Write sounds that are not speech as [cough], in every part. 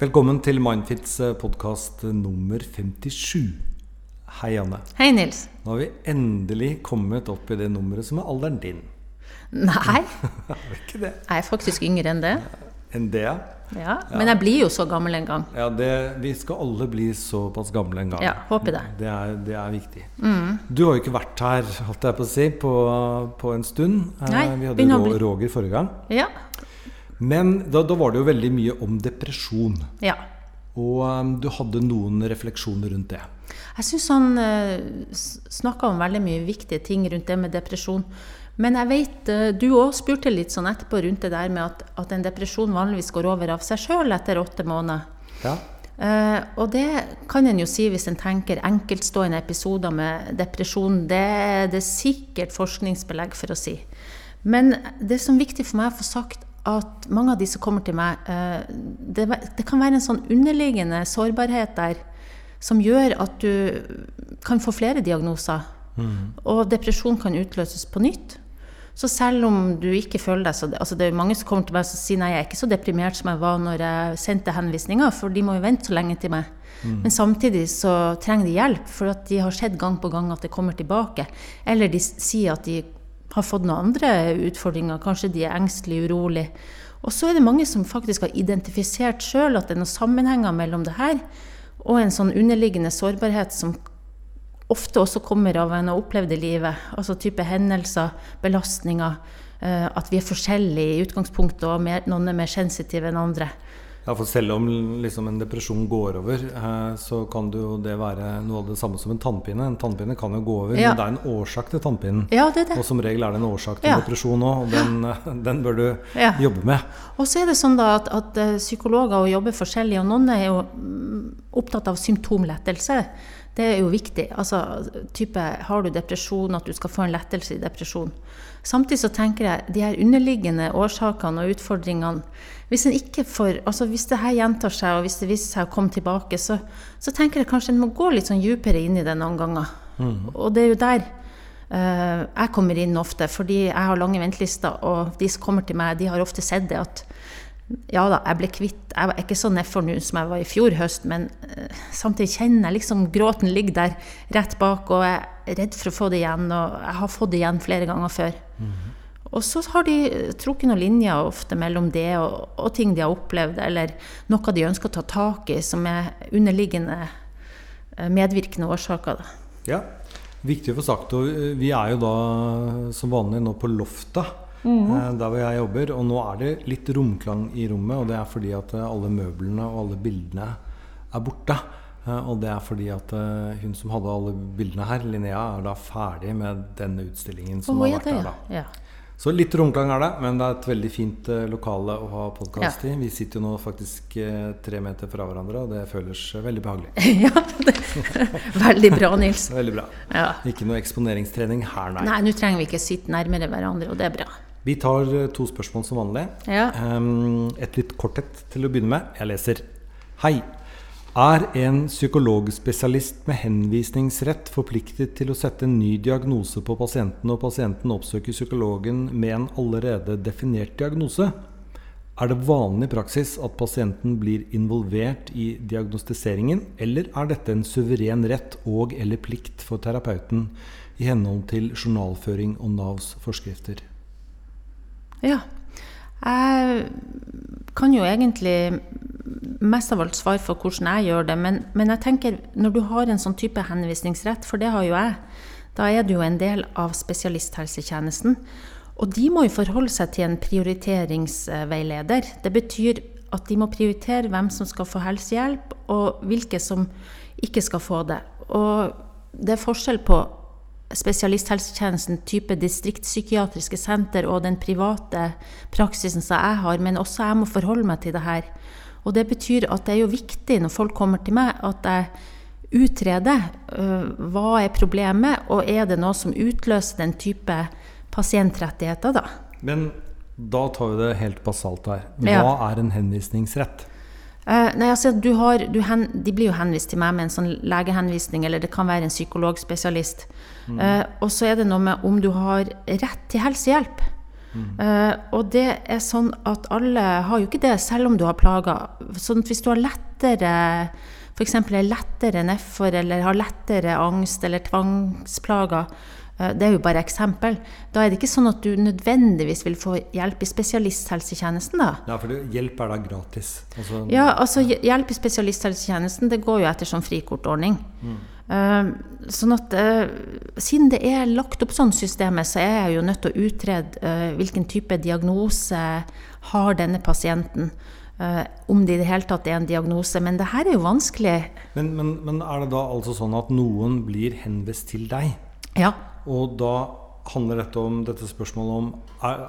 Velkommen til Mindfits podkast nummer 57. Hei, Anne. Hei, Nils. Nå har vi endelig kommet opp i det nummeret som er alderen din. Nei, [laughs] ikke det? jeg er faktisk yngre enn det. Enn det, ja. Ja, Men jeg blir jo så gammel en gang. ja det, vi skal alle bli såpass gamle en gang. Ja, håper det. Det er, det er viktig. Du har jo ikke vært her holdt jeg på å si, på, på en stund. Eh, Nei, vi hadde Roger forrige gang. Ja. Men da, da var det jo veldig mye om depresjon. ja. Og um, du hadde noen refleksjoner rundt det. Jeg syns han uh, snakka om veldig mye viktige ting rundt det med depresjon. Men jeg vet, eh, du òg spurte litt sånn etterpå rundt det der med at, at en depresjon vanligvis går over av seg sjøl etter åtte måneder. Ja. Uh, og det kan en jo si hvis en tenker enkeltstående episoder med depresjon. Det er det sikkert forskningsbelegg for å si. Men det som er viktig for meg å få sagt, at mange av de som kommer til meg, eh, det, det kan være en sånn underliggende sårbarhet der som gjør at du kan få flere diagnoser. Og depresjon kan utløses på nytt. Så selv om du ikke føler deg så altså Det er jo mange som kommer til meg og sier nei, jeg er ikke så deprimert som jeg var når jeg sendte henvisninger, for de må jo vente så lenge til meg. Men samtidig så trenger de hjelp, for at de har sett gang på gang at det kommer tilbake. Eller de sier at de har fått noen andre utfordringer. Kanskje de er engstelige, urolig. Og så er det mange som faktisk har identifisert sjøl at det er noen sammenhenger mellom det her og en sånn underliggende sårbarhet som ofte også kommer av en har opplevd i livet. Altså type hendelser, belastninger. eh, At vi er forskjellige i utgangspunktet, og noen er mer sensitive enn andre. Ja, for selv om liksom en depresjon går over, eh, så kan det jo det være noe av det samme som en tannpine. En tannpine kan jo gå over, Ja. men det er en årsak til tannpinen. Ja, det er Og som regel er det en årsak til Ja. depresjon òg, og den, eh, den bør du jobbe med. Og så er det sånn da at, at eh, psykologer jobber forskjellig, og noen er jo mm, opptatt av symptomlettelse. Det er jo viktig. Altså type har du depresjon, at du skal få en lettelse i depresjon. Samtidig så tenker jeg de her underliggende årsakene og utfordringene Hvis en ikke får, altså hvis det her gjentar seg, og hvis det viser seg å komme tilbake, så, så tenker jeg kanskje en må gå litt sånn dypere inn i det noen ganger. Og det er jo der uh, jeg kommer inn ofte, fordi jeg har lange ventelister, og de som kommer til meg, de har ofte sett det at ja da, jeg ble kvitt Jeg er ikke så nedfor nå som jeg var i fjor høst, men eh, samtidig kjenner jeg liksom gråten ligger der rett bak, og jeg er redd for å få det igjen, og jeg har fått det igjen flere ganger før. Og så har de eh, trukket noen linjer ofte mellom det og, og ting de har opplevd, eller noe de ønsker å ta tak i, som er underliggende eh, medvirkende årsaker. Da. Ja, Viktig å få sagt. Og vi er jo da som vanlig nå på loftet. Eh, Der hvor jeg jobber. Og nå er det litt romklang i rommet, og det er fordi at eh, alle møblene og alle bildene er borte. Eh, Og det er fordi at hun som hadde alle bildene her, Linnea, er da ferdig med denne utstillingen som har vært det, her. da. ja. Så litt romklang er det, men det er et veldig fint lokale å ha podkast i. Vi sitter jo nå faktisk tre meter fra hverandre, og det føles veldig behagelig. [laughs] ja det, veldig bra, Nils. [laughs] Veldig bra. Ja. Ikke noe eksponeringstrening her, nei. Nei, nå trenger vi ikke sitte nærmere hverandre, og det er bra. Vi tar eh, to spørsmål som vanlig. Ja. Et litt kort et til å begynne med. Jeg leser. Hei. Er en psykologspesialist med henvisningsrett forpliktet til å sette en ny diagnose på pasienten når pasienten oppsøker psykologen med en allerede definert diagnose? Er det vanlig praksis at pasienten blir involvert i diagnostiseringen, eller er dette en suveren rett og eller plikt for terapeuten i henhold til journalføring og Navs forskrifter? Ja. Jeg kan jo egentlig mest av alt svare for hvordan jeg gjør det, men, men jeg tenker når du har en sånn type henvisningsrett, for det har jo jeg, da er du jo en del av spesialisthelsetjenesten. Og de må jo forholde seg til en prioriteringsveileder. Det betyr at de må prioritere hvem som skal få helsehjelp, og hvilke som ikke skal få det. Og det er forskjell på spesialisthelsetjenesten type distriktspsykiatriske senter og den private praksisen som jeg har, men også jeg må forholde meg til det her. Og det betyr at det er jo viktig når folk kommer til meg, at jeg utreder øh, hva er problemet, og er det noe som utløser den type pasientrettigheter, da. Men da tar vi det helt basalt her. Hva Ja. er en henvisningsrett? Eh, nei, altså, du har, du hen, de blir jo henvist til meg med en sånn legehenvisning, eller det kan være en psykologspesialist. Eh, og så er det noe med om du har rett til helsehjelp. Eh, og det er sånn at alle har jo ikke det, selv om du har plager. Sånn at hvis du har lettere f.eks. er lettere nedfor eller har lettere angst eller tvangsplager, det er jo bare eksempel. Da er det ikke sånn at du nødvendigvis vil få hjelp i spesialisthelsetjenesten, da. Ja, for hjelp er da gratis. Altså, Ja, altså hj- hjelp i spesialisthelsetjenesten, det går jo etter sånn frikortordning. Eh, sånn at eh, siden det er lagt opp sånn systemet, så er jeg jo nødt til å utrede eh, hvilken type diagnose har denne pasienten. Uh, om det i det hele tatt er en diagnose. Men det her er jo vanskelig. Men, men, men er det da altså sånn at noen blir henvist til deg? Ja. Og da handler dette om dette spørsmålet om er,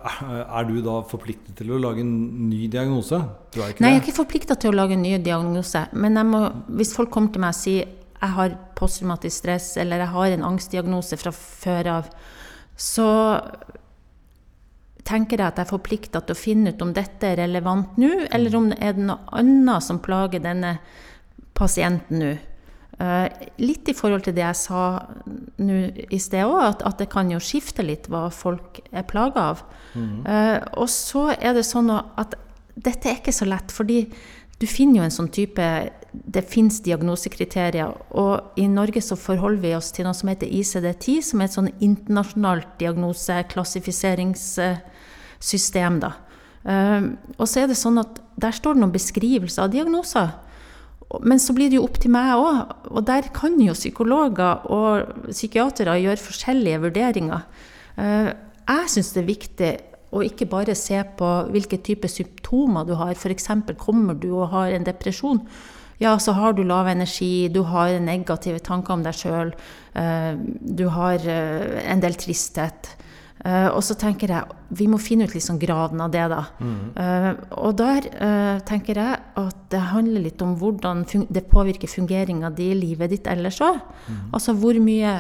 er du da forpliktet til å lage en ny diagnose? Nei, jeg er ikke forplikta til å lage en ny diagnose. Men må, hvis folk kommer til meg og sier jeg har posttraumatisk stress eller jeg har en angstdiagnose fra før av, så tenker jeg at jeg er forplikta til å finne ut om dette er relevant nå, eller om det er noe annet som plager denne pasienten nå. Eh, litt i forhold til det jeg sa nå i sted òg, at, at det kan jo skifte litt hva folk er plaga av. Eh, og så er det sånn at dette er ikke så lett, fordi du finner jo en sånn type Det fins diagnosekriterier, og i Norge så forholder vi oss til noe som heter ICD-10, som er et sånn internasjonalt diagnoseklassifiseringssystem, da. Eh, og så er det sånn at der står det noen beskrivelser av diagnoser. Men så blir det jo opp til meg òg, og der kan jo psykologer og psykiatere gjøre forskjellige vurderinger. Eh, Jeg syns det er viktig å ikke bare se på hvilke type symptomer du har. F.eks. kommer du og har en depresjon. Ja, så har du lav energi, du har negative tanker om deg sjøl, du har eh, en del tristhet. Eh, og så tenker jeg vi må finne ut liksom graden av det, da. Eh, og der uh, tenker jeg at det handler litt om hvordan det påvirker fungeringa di i livet ditt ellers òg. Altså hvor mye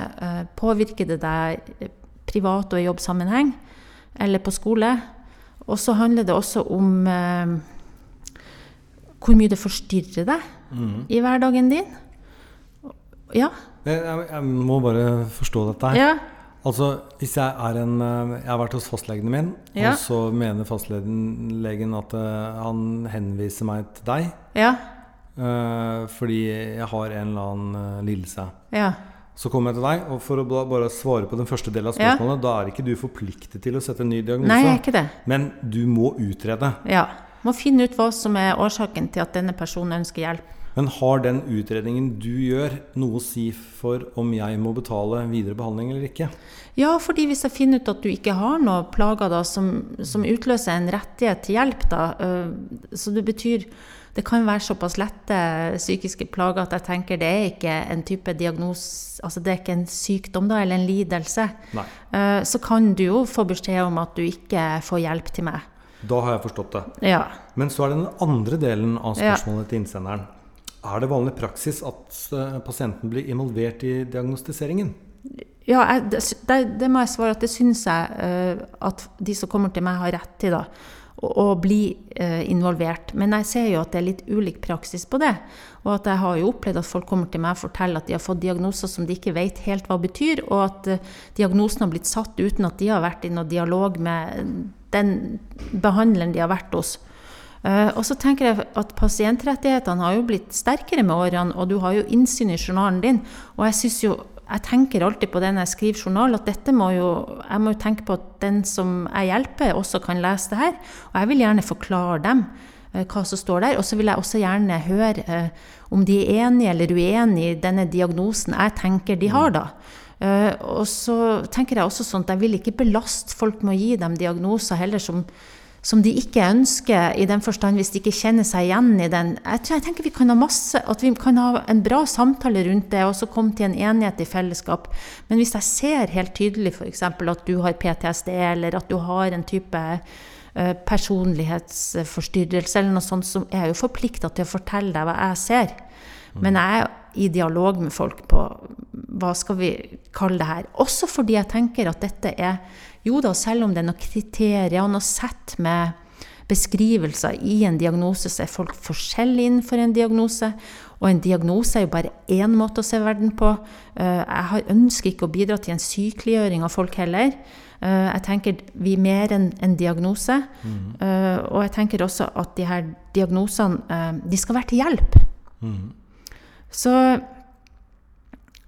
påvirker det deg privat og i jobbsammenheng, eller på skole. Og så handler det også om hvor mye det forstyrrer deg i hverdagen din. Ja. Jeg, jeg må bare forstå dette her. ja. Altså, hvis jeg er en eh, Jeg har vært hos fastlegen min, Ja. og så mener fastlegen at eh, han henviser meg til deg Ja. eh, fordi jeg har en eller annen lidelse. Ja. Så kommer jeg til deg, og for å bare svare på den første delen av Ja. da er ikke du forpliktet til å sette en ny diagnose. Nei, ikke det. Men du må utrede. Ja. Må finne ut hva som er årsaken til at denne personen ønsker hjelp. Men har den utredningen du gjør, noe å si for om jeg må betale videre behandling eller ikke? Ja, fordi hvis jeg finner ut at du ikke har noe plager da, som, som utløser en rettighet til hjelp, da, øh, så det betyr det kan være såpass lette psykiske plager at jeg tenker det er ikke en type diagnos, altså det er ikke en sykdom da, eller en lidelse. Nei. Eh, Så kan du jo få beskjed om at du ikke får hjelp til meg. Da har jeg forstått det. Ja. Men så er det den andre delen av Ja. til innsenderen. Er det vanlig praksis at eh, pasienten blir involvert i diagnostiseringen? Ja, jeg, det, det, må jeg svare at det syns jeg eh, at de som kommer til meg, har rett til. da, Å, bli eh, involvert. Men jeg ser jo at det er litt ulik praksis på det. Og at jeg har jo opplevd at folk kommer til meg og forteller at de har fått diagnoser som de ikke vet helt hva betyr, og at diagnosen har blitt satt uten at de har vært i noen dialog med den behandleren de har vært hos. Eh, og så tenker jeg at Pasientrettighetene har jo blitt sterkere med årene, og du har jo innsyn i journalen din. Og jeg synes jo, jeg tenker alltid på det når jeg skriver journal, at dette må jo, jeg må jo tenke på at den som jeg hjelper, også kan lese det her. Og jeg vil gjerne forklare dem eh, hva som står der. Og så vil jeg også gjerne høre eh, om de er enig eller uenig i denne diagnosen jeg tenker de har, da. Eh, og så tenker jeg også sånn at jeg vil ikke belaste folk med å gi dem diagnoser heller som som de ikke ønsker, i den forstand hvis de ikke kjenner seg igjen i den. Jeg, tror, jeg tenker vi kan ha masse, at vi kan ha en bra samtale rundt det, og så komme til en enighet i fellesskap. Men hvis jeg ser helt tydelig f.eks. at du har PTSD, eller at du har en type eh, personlighetsforstyrrelse, eller noe sånt, så er jeg jo forplikta til å fortelle deg hva jeg ser. Men jeg er i dialog med folk på hva skal vi kalle det her. Også fordi jeg tenker at dette er Jo da, selv om det er noen kriterier noe sett med beskrivelser i en diagnose, så er folk forskjellige innenfor en diagnose. Og en diagnose er jo bare én måte å se verden på. Jeg har, ønsker ikke å bidra til en sykeliggjøring av folk heller. Eh, jeg tenker vi er mer enn en diagnose. Mm. og jeg tenker også at de her diagnosene eh, de skal være til hjelp. Så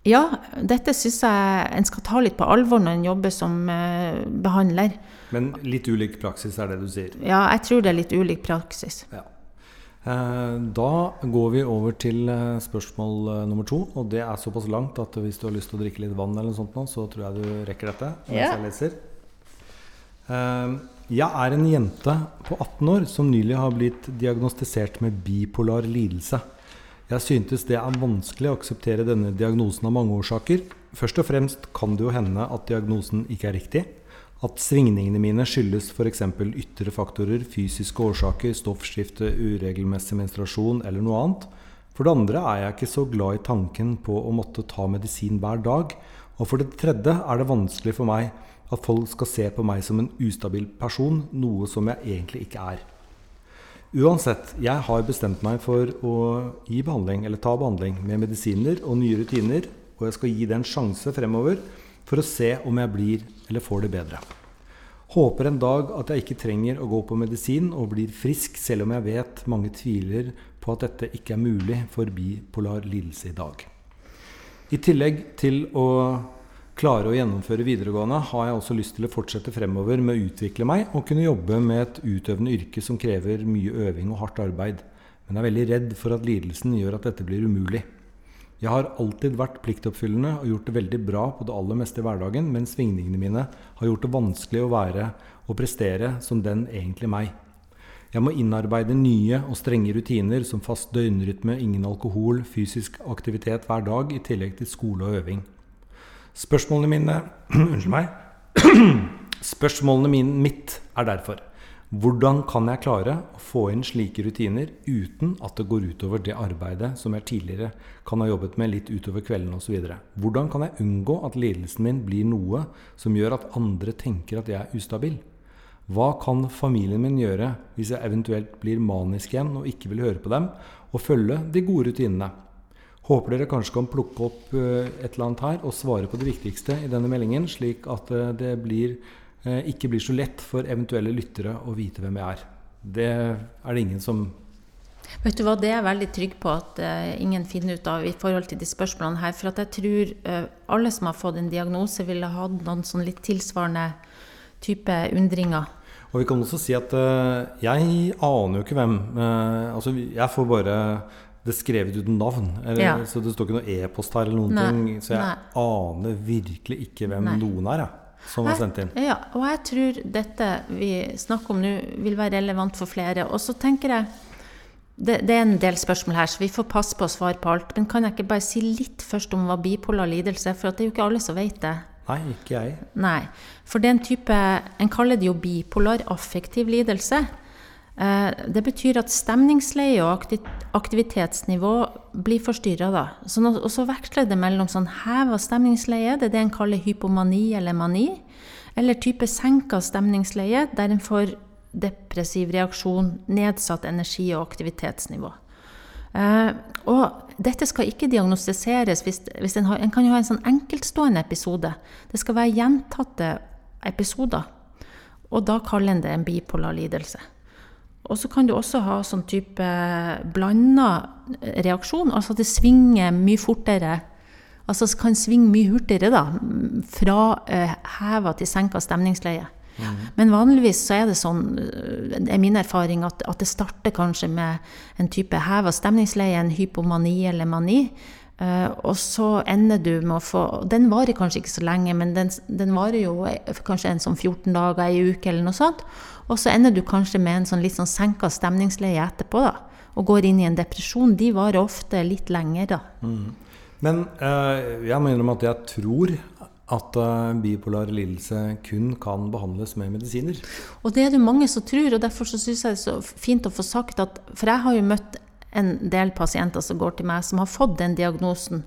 ja, dette syns jeg en skal ta litt på alvor når en jobber som eh, behandler. Men litt ulik praksis er det du sier? Ja, jeg tror det er litt ulik praksis. Ja. Eh, Da går vi over til eh, spørsmål nummer to. Og det er såpass langt at hvis du har lyst til å drikke litt vann, eller noe sånt nå, så tror jeg du rekker dette. mens Ja. jeg leser. Jeg er en jente på 18 år som nylig har blitt diagnostisert med bipolar lidelse. Jeg syntes det er vanskelig å akseptere denne diagnosen av mange årsaker. Først og fremst kan det jo hende at diagnosen ikke er riktig. At svingningene mine skyldes f.eks. ytre faktorer, fysiske årsaker, stoffskifte, uregelmessig menstruasjon eller noe annet. For det andre er jeg ikke så glad i tanken på å måtte ta medisin hver dag. Og for det tredje er det vanskelig for meg at folk skal se på meg som en ustabil person, noe som jeg egentlig ikke er. Uansett, jeg har bestemt meg for å gi behandling, eller ta behandling med medisiner og nye rutiner, og jeg skal gi det en sjanse fremover for å se om jeg blir eller får det bedre. Håper en dag at jeg ikke trenger å gå på medisin og blir frisk, selv om jeg vet mange tviler på at dette ikke er mulig for bipolar lidelse i dag. I tillegg til å klare å gjennomføre videregående, har jeg også lyst til å fortsette fremover med å utvikle meg og kunne jobbe med et utøvende yrke som krever mye øving og hardt arbeid. Men er veldig redd for at lidelsen gjør at dette blir umulig. Jeg har alltid vært pliktoppfyllende og gjort det veldig bra på det aller meste i hverdagen, men svingningene mine har gjort det vanskelig å være og prestere som den egentlig meg. Jeg må innarbeide nye og strenge rutiner som fast døgnrytme, ingen alkohol, fysisk aktivitet hver dag, i tillegg til skole og øving. Spørsmålene mine [clears throat] Unnskyld meg. [clears throat] Spørsmålene mine, mitt er derfor hvordan kan jeg klare å få inn slike rutiner uten at det går utover det arbeidet som jeg tidligere kan ha jobbet med litt utover kvelden osv.? Hvordan kan jeg unngå at lidelsen min blir noe som gjør at andre tenker at jeg er ustabil? Hva kan familien min gjøre hvis jeg eventuelt blir manisk igjen og ikke vil høre på dem, og følge de gode rutinene? Håper dere kanskje kan plukke opp eh, et eller annet her og svare på det viktigste i denne meldingen, slik at eh, det blir, eh, ikke blir så lett for eventuelle lyttere å vite hvem jeg er. Det er det ingen som Vet du hva, Det er jeg veldig trygg på at ingen finner ut av i forhold til de spørsmålene her. For at jeg tror alle som har fått en diagnose, ville hatt noen sånn litt tilsvarende type undringer. Og vi kan også si at jeg aner jo ikke hvem. altså, jeg får bare det skrevet uten navn. Eller, Ja. Så det står ikke noe e-post her eller noen Nei, ting. Så jeg nei. aner virkelig ikke hvem Nei. noen er, jeg, som var sendt inn. Ja, og jeg tror dette vi snakker om nå, vil være relevant for flere. Og så tenker jeg det, det er en del spørsmål her, så vi får passe på å svare på alt. Men kan jeg ikke bare si litt først om hva bipolar lidelse er? For at det er jo ikke alle som vet det. Nei, ikke jeg. Nei. For det er en type En kaller det jo bipolar affektiv lidelse. Eh, Det betyr at stemningsleie og aktivitetsnivå blir forstyrra, og så veksler det mellom sånn heva stemningsleie, det er det en kaller hypomani eller mani, eller type senka stemningsleie, der en får depressiv reaksjon, nedsatt energi- og aktivitetsnivå. Uh, og dette skal ikke diagnostiseres hvis, hvis en, har, en kan jo ha en sånn enkeltstående episode. Det skal være gjentatte episoder. Og da kaller en det en bipolar lidelse. Og så kan du også ha sånn type blanda reaksjon, altså at det svinger mye fortere. Altså det kan svinge mye hurtigere, da. Fra eh, heva til senka stemningsleie. Men vanligvis så er det sånn, eh, er min erfaring, at, at det starter kanskje med en type heva stemningsleie, en hypomani eller mani. Eh, og så ender du med å få Den varer kanskje ikke så lenge, men den, den varer jo kanskje en sånn 14 dager, ei uke eller noe sånt. Og så ender du kanskje med en sånn litt sånn senka stemningsleie etterpå, da. Og går inn i en depresjon. De varer ofte litt lenger, da. Men eh, jeg må innrømme at jeg tror at uh, bipolar lidelse kun kan behandles med medisiner. Og det er det mange som tror, og derfor så syns jeg det er så fint å få sagt at For jeg har jo møtt en del pasienter som går til meg, som har fått den diagnosen,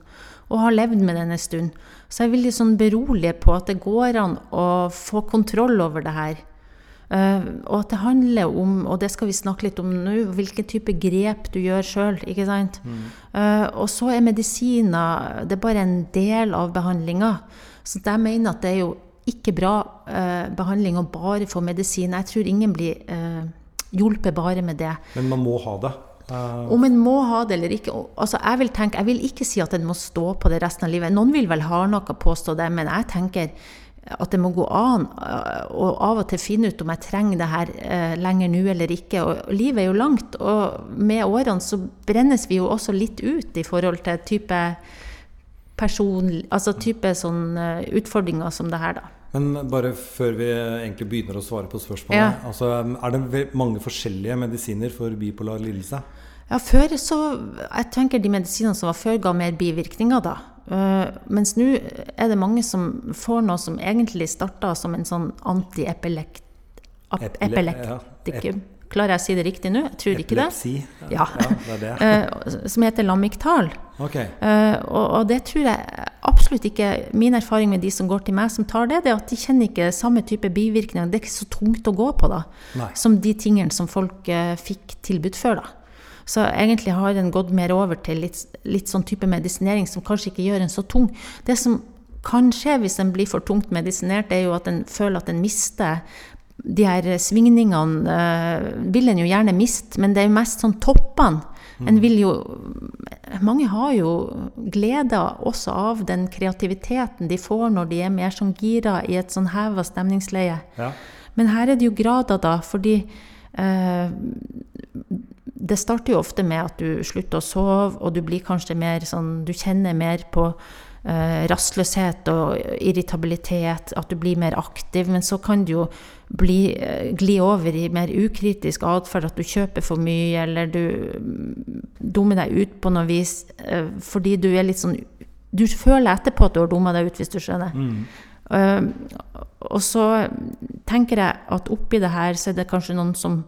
og har levd med den en stund. Så jeg vil liksom berolige på at det går an å få kontroll over det her. Eh, og at det handler om, og det skal vi snakke litt om nå, hvilken type grep du gjør sjøl. Mm. Eh, og så er medisiner det er bare en del av behandlinga. Så jeg mener at det er jo ikke bra eh, behandling å bare få medisin. Jeg tror ingen blir hjulpet bare med det. Men man må ha det. Uh, Om en må ha det eller ikke altså jeg, vil tenke, jeg vil ikke si at en må stå på det resten av livet. Noen vil vel ha noe påstå det, men jeg tenker at det må gå an å av og til finne ut om jeg trenger det her eh, lenger nå eller ikke. Og livet er jo langt, og med årene så brennes vi jo også litt ut i forhold til type person, altså type sånn utfordringer som det her, da. Men bare før vi egentlig begynner å svare på spørsmålet. Ja. Altså, er det mange forskjellige medisiner for bipolar lidelse? Ja, før så Jeg tenker de medisinene som var før, ga mer bivirkninger, da. Uh, mens nå er det mange som får noe som egentlig starta som en sånn antiepileptikum. Ja. Klarer jeg å si det riktig nå? Jeg tror Epilepsi. ikke det. Ja. ja det er det. Uh, [laughs] som heter Lamictal. Okay. Uh, og, og, det tror jeg absolutt ikke Min erfaring med de som går til meg som tar det, det er at de kjenner ikke samme type bivirkninger. Det er ikke så tungt å gå på da, Nei. som de tingene som folk uh, fikk tilbud før. da. Så egentlig har den gått mer over til litt, litt sånn type medisinering som kanskje ikke gjør en så tung. Det som kan skje hvis den blir for tungt medisinert, er jo at en føler at en mister de her svingningene øh, vil en jo gjerne miste, men det er jo mest sånn toppene. En vil jo Mange har jo glede også av den kreativiteten de får når de er mer sånn gira i et sånn heva stemningsleie. Ja. Men her er det jo grader, da, fordi eh, det starter jo ofte med at du slutter å sove, og du blir kanskje mer sånn Du kjenner mer på eh, rastløshet og irritabilitet, at du blir mer aktiv. Men så kan du jo bli, eh, gli over i mer ukritisk atferd, at du kjøper for mye, eller du mm, dummer deg ut på noe vis eh, fordi du er litt sånn Du føler etterpå at du har dumma deg ut, hvis du skjønner. Mm. Og så tenker jeg at oppi det her så er det kanskje noen som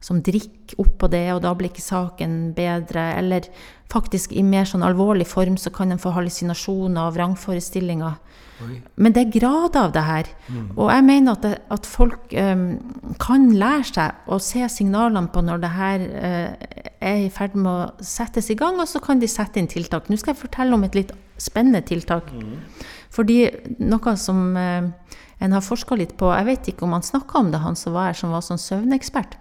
som drikker oppå det, og da blir ikke saken bedre. Eller faktisk i mer sånn alvorlig form så kan en få hallusinasjoner og vrangforestillinger. Oi. Men det er grader av det her. Mm. Og jeg mener at, det, at folk um, kan lære seg å se signalene på når det her uh, er i ferd med å settes i gang, og så kan de sette inn tiltak. Nå skal jeg fortelle om et litt spennende tiltak. Mm. Fordi noe som uh, en har forska litt på Jeg vet ikke om han snakka om det, han som var her, som var sånn søvnekspert.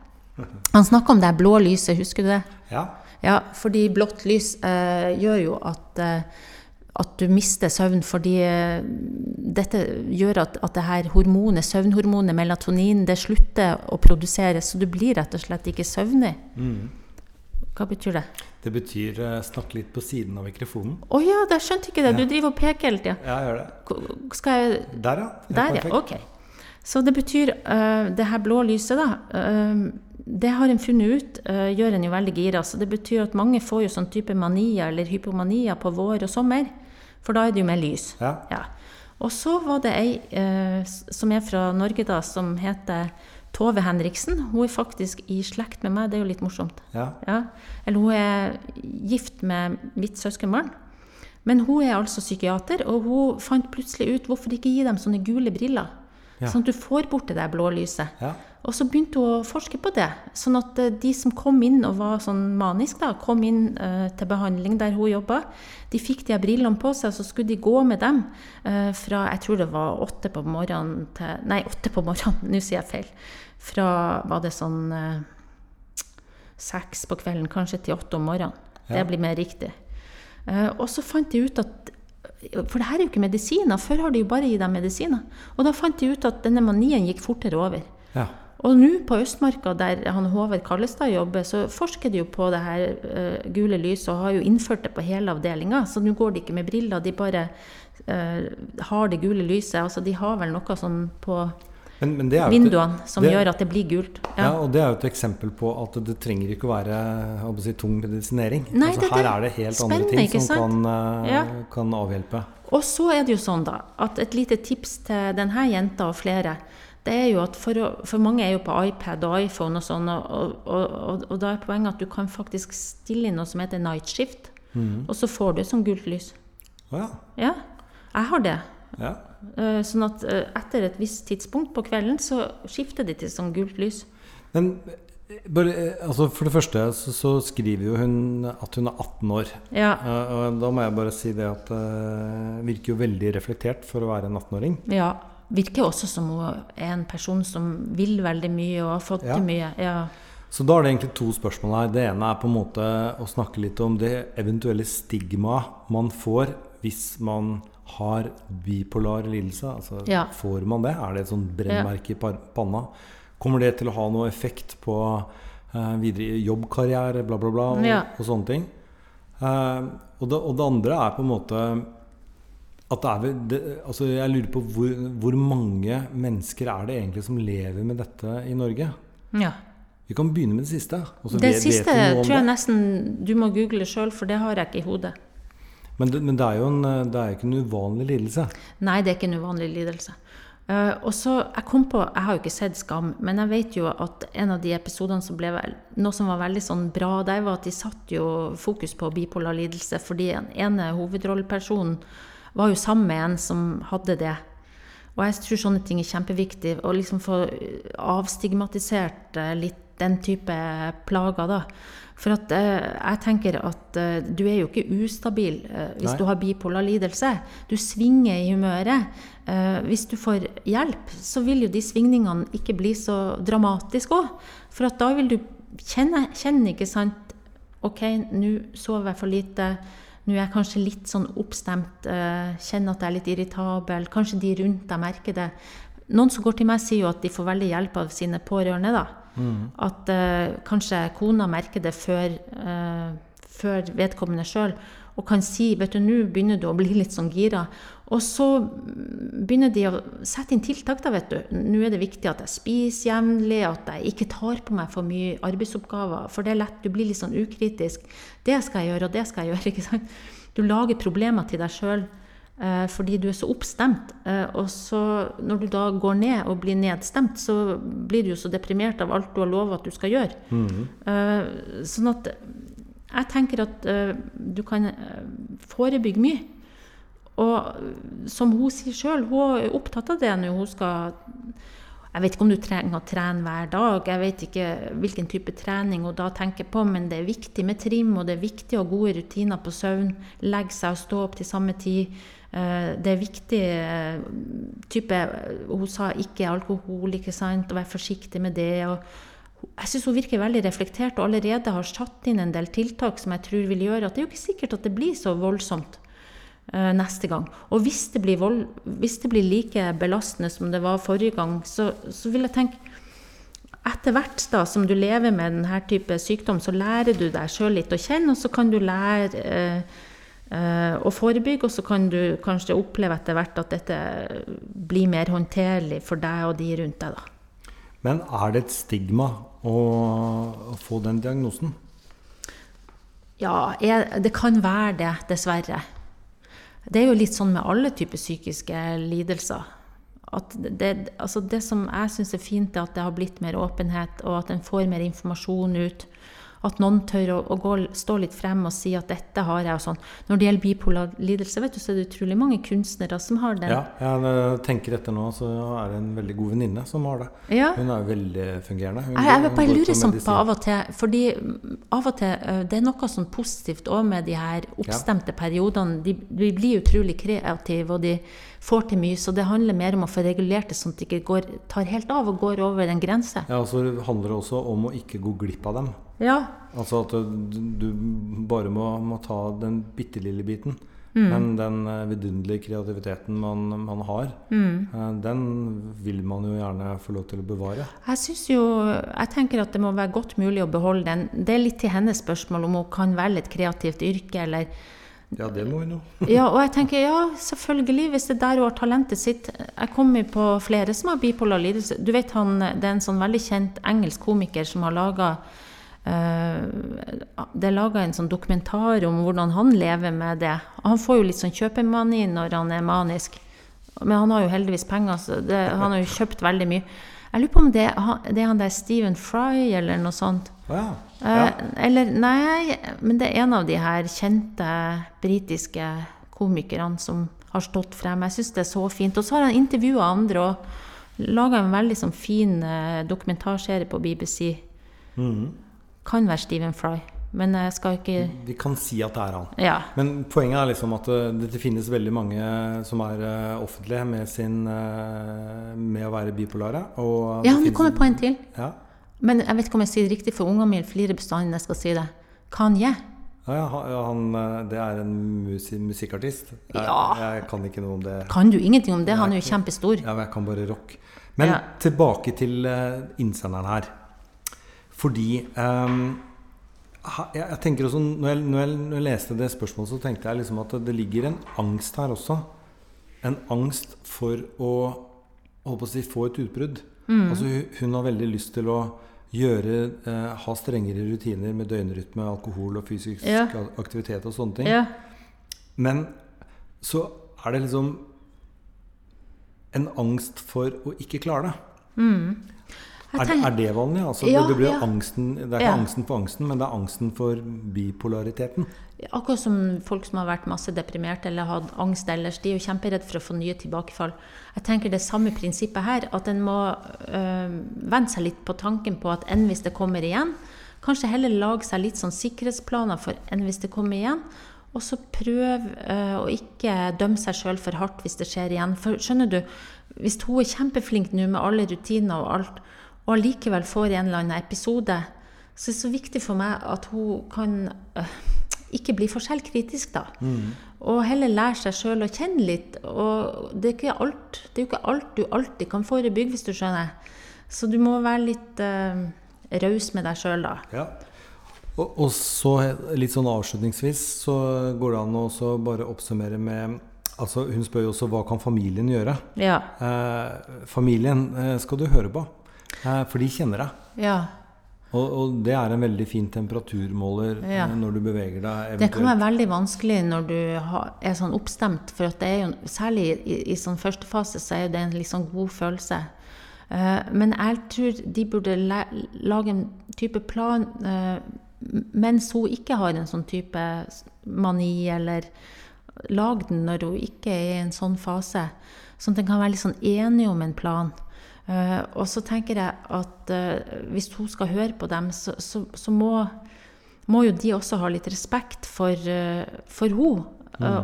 Han snakka om det blå lyset, husker du det? Ja. ja fordi blått lys eh, gjør jo at, eh, at du mister søvn, fordi eh, dette gjør at, at det her hormonet, søvnhormonet melatonin det slutter å produseres, så du blir rett og slett ikke søvnig. Mm. Hva betyr det? Det betyr uh, snakk litt på siden av mikrofonen. Å oh, ja, jeg skjønte ikke det. Du driver og peker hele tida. Ja, jeg gjør det. Skal jeg Der, ja. Der, ja. Ok. Så det betyr uh, det her blå lyset, da. Uh, det har en funnet ut, uh, gjør en jo veldig gira. Så det betyr at mange får jo sånn type mania eller hypomania på vår og sommer. For da er det jo mer lys. Ja. ja. Og så var det ei uh, som er fra Norge, da, som heter Tove Henriksen. Hun er faktisk i slekt med meg, det er jo litt morsomt. Ja. Ja. Eller hun er gift med mitt søskenbarn. Men hun er altså psykiater, og hun fant plutselig ut hvorfor ikke gi dem sånne gule briller. Sånn at du får bort det der blålyset. Ja. Og så begynte hun å forske på det. Sånn at eh, de som kom inn og var sånn manisk, da, kom inn uh, til behandling der hun jobba, de fikk de brillene på seg, og så skulle de gå med dem uh, fra jeg tror det var åtte på morgenen til Nei, åtte på morgenen, [laughs] nå sier jeg feil. Fra var det sånn uh, seks på kvelden, kanskje til åtte om morgenen. Ja. Det blir mer riktig. og så fant de ut at for det her er jo ikke medisiner. Før har de jo bare gitt dem medisiner. Og da fant de ut at denne manien gikk fortere over. Ja. Og nå på Østmarka, der han Håvard Kallestad jobber, så forsker de jo på det her uh, gule lyset og har jo innført det på hele avdelinga. Så nå går de ikke med briller, de bare uh, har det gule lyset. Altså de har vel noe sånn på men, men vinduene som det, gjør at det blir gult. Ja. ja. og Det er jo et eksempel på at det trenger ikke å være å si, tung medisinering. Nei, altså, her er det helt andre ting som kan, uh, ja. kan, avhjelpe. Og så er det jo sånn da, at et lite tips til denne jenta og flere det er jo at for, å, for, mange er jo på iPad og iPhone og sånn, og, og, og, og, da er poenget at du kan faktisk stille inn noe som heter night shift, mm. og så får du et sånt gult lys. Oh, ja. ja. Jeg har det. Ja. Uh, sånn at uh, etter et visst tidspunkt på kvelden så skifter det til sånn gult lys. Men bare, altså for det første så, så, skriver jo hun at hun er 18 år. Ja. Og da må jeg bare si det at uh, virker jo veldig reflektert for å være en 18-åring. Ja. Virker også som hun er en person som vil veldig mye og har fått til mye. Ja. Så da er det egentlig to spørsmål her. Det ene er på en måte å snakke litt om det eventuelle stigmaet man får hvis man har bipolar lidelse. Altså, Ja. Får man det? Er det et sånt brennmerke i panna? Kommer det til å ha noe effekt på uh, videre jobbkarriere, bla, bla, bla, og, Ja. og sånne ting? Uh, og, det, og det andre er på en måte vel det, altså Jeg lurer på hvor, hvor mange mennesker er det egentlig som lever med dette i Norge? ja. Vi kan begynne med det siste. Det vet- siste vet tror jeg nesten du må google sjøl, for det har jeg ikke i hodet. Men, men det er jo en, det er ikke en uvanlig lidelse. Nei, det er ikke en uvanlig lidelse. Uh, og så, Jeg kom på, jeg har jo ikke sett Skam, men jeg vet jo at en av de episodene som ble noe som var veldig sånn bra der, var at de satte jo fokus på bipolar lidelse, fordi den ene hovedrollepersonen var jo sammen med en som hadde det. Og jeg tror sånne ting er kjempeviktig. Å liksom få avstigmatisert eh, litt den type plager, da. For at eh, jeg tenker at eh, du er jo ikke ustabil eh, hvis Nei. du har bipolar lidelse. Du svinger i humøret. Eh, hvis du får hjelp, så vil jo de svingningene ikke bli så dramatiske òg. For at da vil du kjenne, kjenne ikke sant Ok, nå sover jeg for lite. Nå er jeg kanskje litt sånn oppstemt. eh, kjenner at jeg er litt irritabel. Kanskje de rundt deg merker det. Noen som går til meg, sier jo at de får veldig hjelp av sine pårørende. da. At uh, kanskje kona merker det før, uh, før vedkommende sjøl, og kan si vet du, nå begynner du å bli litt sånn gira. Og så begynner de å sette inn tiltak. da, vet du. Nå er det viktig at jeg spiser jevnlig, at jeg ikke tar på meg for mye arbeidsoppgaver. For det er lett, du blir litt sånn ukritisk. Det skal jeg gjøre, og det skal jeg [laughs] gjøre. ikke sant? Du lager problemer til deg sjøl. Eh, fordi du er så oppstemt. Eh, og så når du da går ned og blir nedstemt, så blir du jo så deprimert av alt du har lova at du skal gjøre. Eh, sånn at jeg tenker at eh, du kan eh, forebygge mye. Og som hun sier sjøl, hun er opptatt av det når hun skal Jeg vet ikke om du trenger å trene hver dag, jeg vet ikke hvilken type trening hun da tenker på, men det er viktig med trim, og det er viktig å ha gode rutiner på søvn. Legge seg og stå opp til samme tid. Eh, Det er viktig eh, type Hun sa ikke alkohol, ikke sant, og være forsiktig med det. og jeg syns hun virker veldig reflektert og allerede har satt inn en del tiltak som jeg tror vil gjøre at det er jo ikke sikkert at det blir så voldsomt neste gang. Og hvis det, blir vold, hvis det blir like belastende som det var forrige gang, så, så vil jeg tenke etter hvert da, som du lever med denne type sykdom, så lærer du deg sjøl litt å kjenne, og så kan du lære eh, eh, å forebygge, og så kan du kanskje oppleve etter hvert at dette blir mer håndterlig for deg og de rundt deg. da. Men er det et stigma å få den diagnosen? Ja, jeg, det kan være det, dessverre. Det er jo litt sånn med alle typer psykiske lidelser. Det, altså det som jeg syns er fint, er at det har blitt mer åpenhet, og at en får mer informasjon ut. At noen tør å, å gå, stå litt frem og si at 'dette har jeg', og sånn. Når det gjelder bipolar lidelse, vet du, så er det utrolig mange kunstnere som har den. Ja, jeg tenker etter nå, så er det en veldig god venninne som har det. Ja. Hun er jo veldig fungerende. Hun Jeg, jeg bare lurer sånn på av og til, fordi av og til det er noe sånn positivt òg med de her oppstemte periodene. De, de blir utrolig kreative, og de får til mye. Så det handler mer om å få regulert det, sånn at det ikke går, tar helt av og går over en grense. Ja, og så handler det også om å ikke gå glipp av dem. Ja, Altså at du, du bare må, må ta den bitte lille biten. Mm. Men den eh, vidunderlige kreativiteten man, man har, Mm. eh, den vil man jo gjerne få lov til å bevare. Jeg synes jo, jeg tenker at det må være godt mulig å beholde den. Det er litt til hennes spørsmål om hun kan velge et kreativt yrke, eller Ja, det må hun jo. [laughs] Ja, og jeg tenker ja, selvfølgelig, hvis det er der hun har talentet sitt. Jeg kommer på flere som har bipolar lidelse. Du vet han, Det er en sånn veldig kjent engelsk komiker som har laga Det er laga en sånn dokumentar om hvordan han lever med det. Han får jo litt sånn kjøpemani når han er manisk. Men han har jo heldigvis penger, så det, han har jo kjøpt veldig mye. Jeg lurer på om det, det er han der Stephen Fry eller noe sånt. Ja. Eh, ja. Eller nei, men det er en av de her kjente britiske komikerne som har stått frem. Jeg syns det er så fint. Og så har han intervjua andre og laga en veldig sånn fin eh, dokumentarserie på BBC. Mhm. Kan være Stephen Fry. Men jeg skal ikke Vi kan si at det er han. Ja. Men poenget er liksom at eh, det, det finnes veldig mange som er eh, offentlige med, sin, eh, med å være bipolare. Ja, det nå kommer jeg på en til. Ja. Men jeg vet ikke om jeg sier det riktig, for ungene mine flirer bestandig når jeg skal si det. Kanye. Ja, han- det er en musi musikkartist. Jeg, Ja. jeg kan ikke noe om det. Kan du ingenting om det? Han er jo kjempestor. Ja, men jeg kan bare rock. Men tilbake til innsenderen her. Fordi um, jeg, tenker også, når jeg, når, jeg, når jeg leste det spørsmålet, så tenkte jeg liksom at det ligger en angst her også. En angst for å å si, få et utbrudd. Mm. Altså, hun, har veldig lyst til å gjøre, eh, ha strengere rutiner med døgnrytme, alkohol og fysisk Ja. aktivitet og sånne ting. Ja. Men så er det liksom en angst for å ikke klare det. Jeg Er, er det vanlig? Altså, Ja, det, blir ja. angsten, det er ikke Ja. angsten for angsten, men det er angsten for bipolariteten. Akkurat som folk som har vært masse deprimerte eller hatt angst ellers, de er jo kjemperedde for å få nye tilbakefall. Jeg tenker det samme prinsippet her, at en må øh, venne seg litt på tanken på at enn hvis det kommer igjen, kanskje heller lage seg litt sånn sikkerhetsplaner for enn hvis det kommer igjen, og så prøv øh, å ikke dømme seg sjøl for hardt hvis det skjer igjen. For skjønner du, hvis hun er kjempeflink nå med alle rutiner og alt, og allikevel får en eller annen episode, så er det så viktig for meg at hun kan øh, ikke bli for selvkritisk, da. Og heller lære seg sjøl å kjenne litt. Og det er, ikke alt, det er jo ikke alt du alltid kan forebygge, hvis du skjønner. Så du må være litt øh, raus med deg sjøl, da. Ja. Og, og så litt sånn avslutningsvis så går det an å også bare oppsummere med Altså Hun spør jo også hva kan familien gjøre. Ja. Eh, familien eh, skal du høre på, for de kjenner deg. ja. Og, og det er en veldig fin temperaturmåler Ja. eh, når du beveger deg. Det kan være veldig vanskelig når du har, er sånn oppstemt, for at det er jo, særlig i, i sånn første fase så er det en sånn god følelse. Eh, men jeg tror de burde la, lage en type plan eh, mens hun ikke har en sånn type mani, eller lag den når hun ikke er i en sånn fase. Sånn at en kan være litt sånn enig om en plan. Eh, og så tenker jeg at eh, hvis hun skal høre på dem, så, så, så må, må jo de også ha litt respekt for, uh, for henne.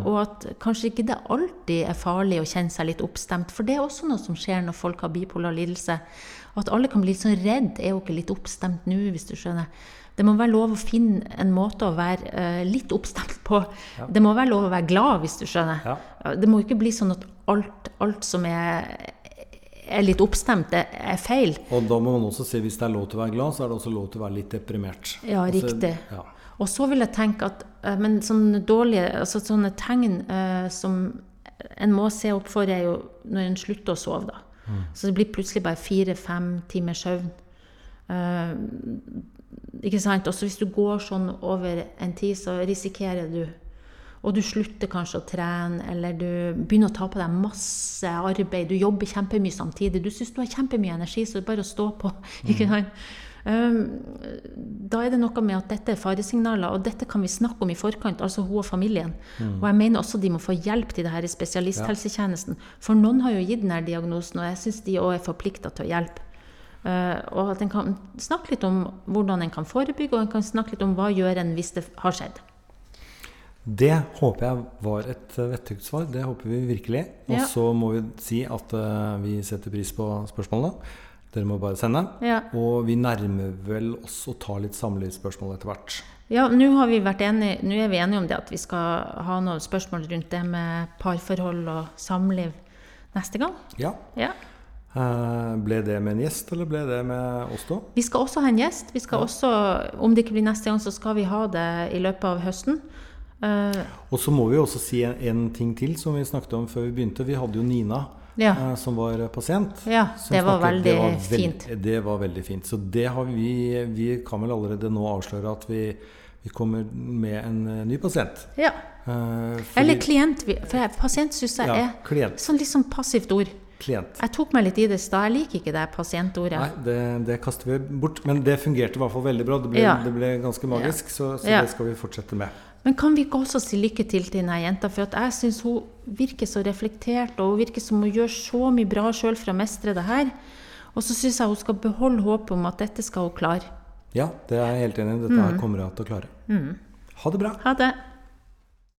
og at kanskje ikke det alltid er farlig å kjenne seg litt oppstemt. For det er også noe som skjer når folk har bipolar lidelse. Og at alle kan bli litt sånn redd. Er jo ikke litt oppstemt nå, hvis du skjønner. Det må være lov å finne en måte å være uh, litt oppstemt på. Det må være lov å være glad, hvis du skjønner. Ja. Det må ikke bli sånn at alt, alt som er, er litt oppstemt, det er feil. Og da må man også si hvis det er lov til å være glad, så er det også lov til å være litt deprimert. Ja, Altså, riktig. ja. Og så vil jeg tenke at eh, Men sånne dårlige altså sånne tegn eh, som en må se opp for, er jo når en slutter å sove, da. Så det blir plutselig bare fire-fem timers søvn. Eh, ikke sant? Også hvis du går sånn over en tid, så risikerer du Og du slutter kanskje å trene, eller du begynner å ta på deg masse arbeid. Du jobber kjempemye samtidig. Du syns du har kjempemye energi, så det er bare å stå på. [laughs] sant? Um, da er det noe med at dette er faresignaler, og dette kan vi snakke om i forkant, altså hun og familien. Og jeg mener også de må få hjelp til det her i spesialisthelsetjenesten. For noen har jo gitt denne diagnosen, og jeg syns de òg er forplikta til å hjelpe. Uh, og at en kan snakke litt om hvordan en kan forebygge, og en kan snakke litt om hva gjør en hvis det har skjedd. Det håper jeg var et vettug svar. Det håper vi virkelig. Og Ja. så må vi si at uh, vi setter pris på spørsmålene. Dere må bare sende. Ja. Og vi nærmer vel oss å ta litt samlivsspørsmål etter hvert. Ja, nå har vi vært enige, nå er vi enige om det at vi skal ha noen spørsmål rundt det med parforhold og samliv neste gang. Ja. Ja. Uh, ble det med en gjest, eller ble det med oss to? Vi skal også ha en gjest. Vi skal også, om det ikke blir neste gang, så skal vi ha det i løpet av høsten. Eh, Og så må vi også si en, en ting til som vi snakket om før vi begynte. Vi hadde jo Nina Ja. eh, som var pasient. Ja, det var snakket- veldig det var veld- fint. Det var veldig fint. Så det har vi Vi kan vel allerede nå avsløre at vi, vi kommer med en eh, ny pasient. ja. Fordi- Eller klient. For pasient syns jeg Ja, er klient. sånn litt sånn passivt ord. klient. Jeg tok meg litt i det i stad. Jeg liker ikke det pasientordet. Nei, det, det kaster vi bort. Men det fungerte i hvert fall veldig bra. Det ble, Ja. det ble ganske magisk, så, så det skal vi fortsette med. Men kan vi ikke også si lykke til til denne jenta? For at jeg syns hun virker så reflektert, og hun virker som hun gjør så mye bra sjøl for å mestre det her. Og så syns jeg hun skal beholde håpet om at dette skal hun klare. Ja, det er jeg helt enig i. Dette mm. kommer jeg til å klare. Ha det bra. Ha det.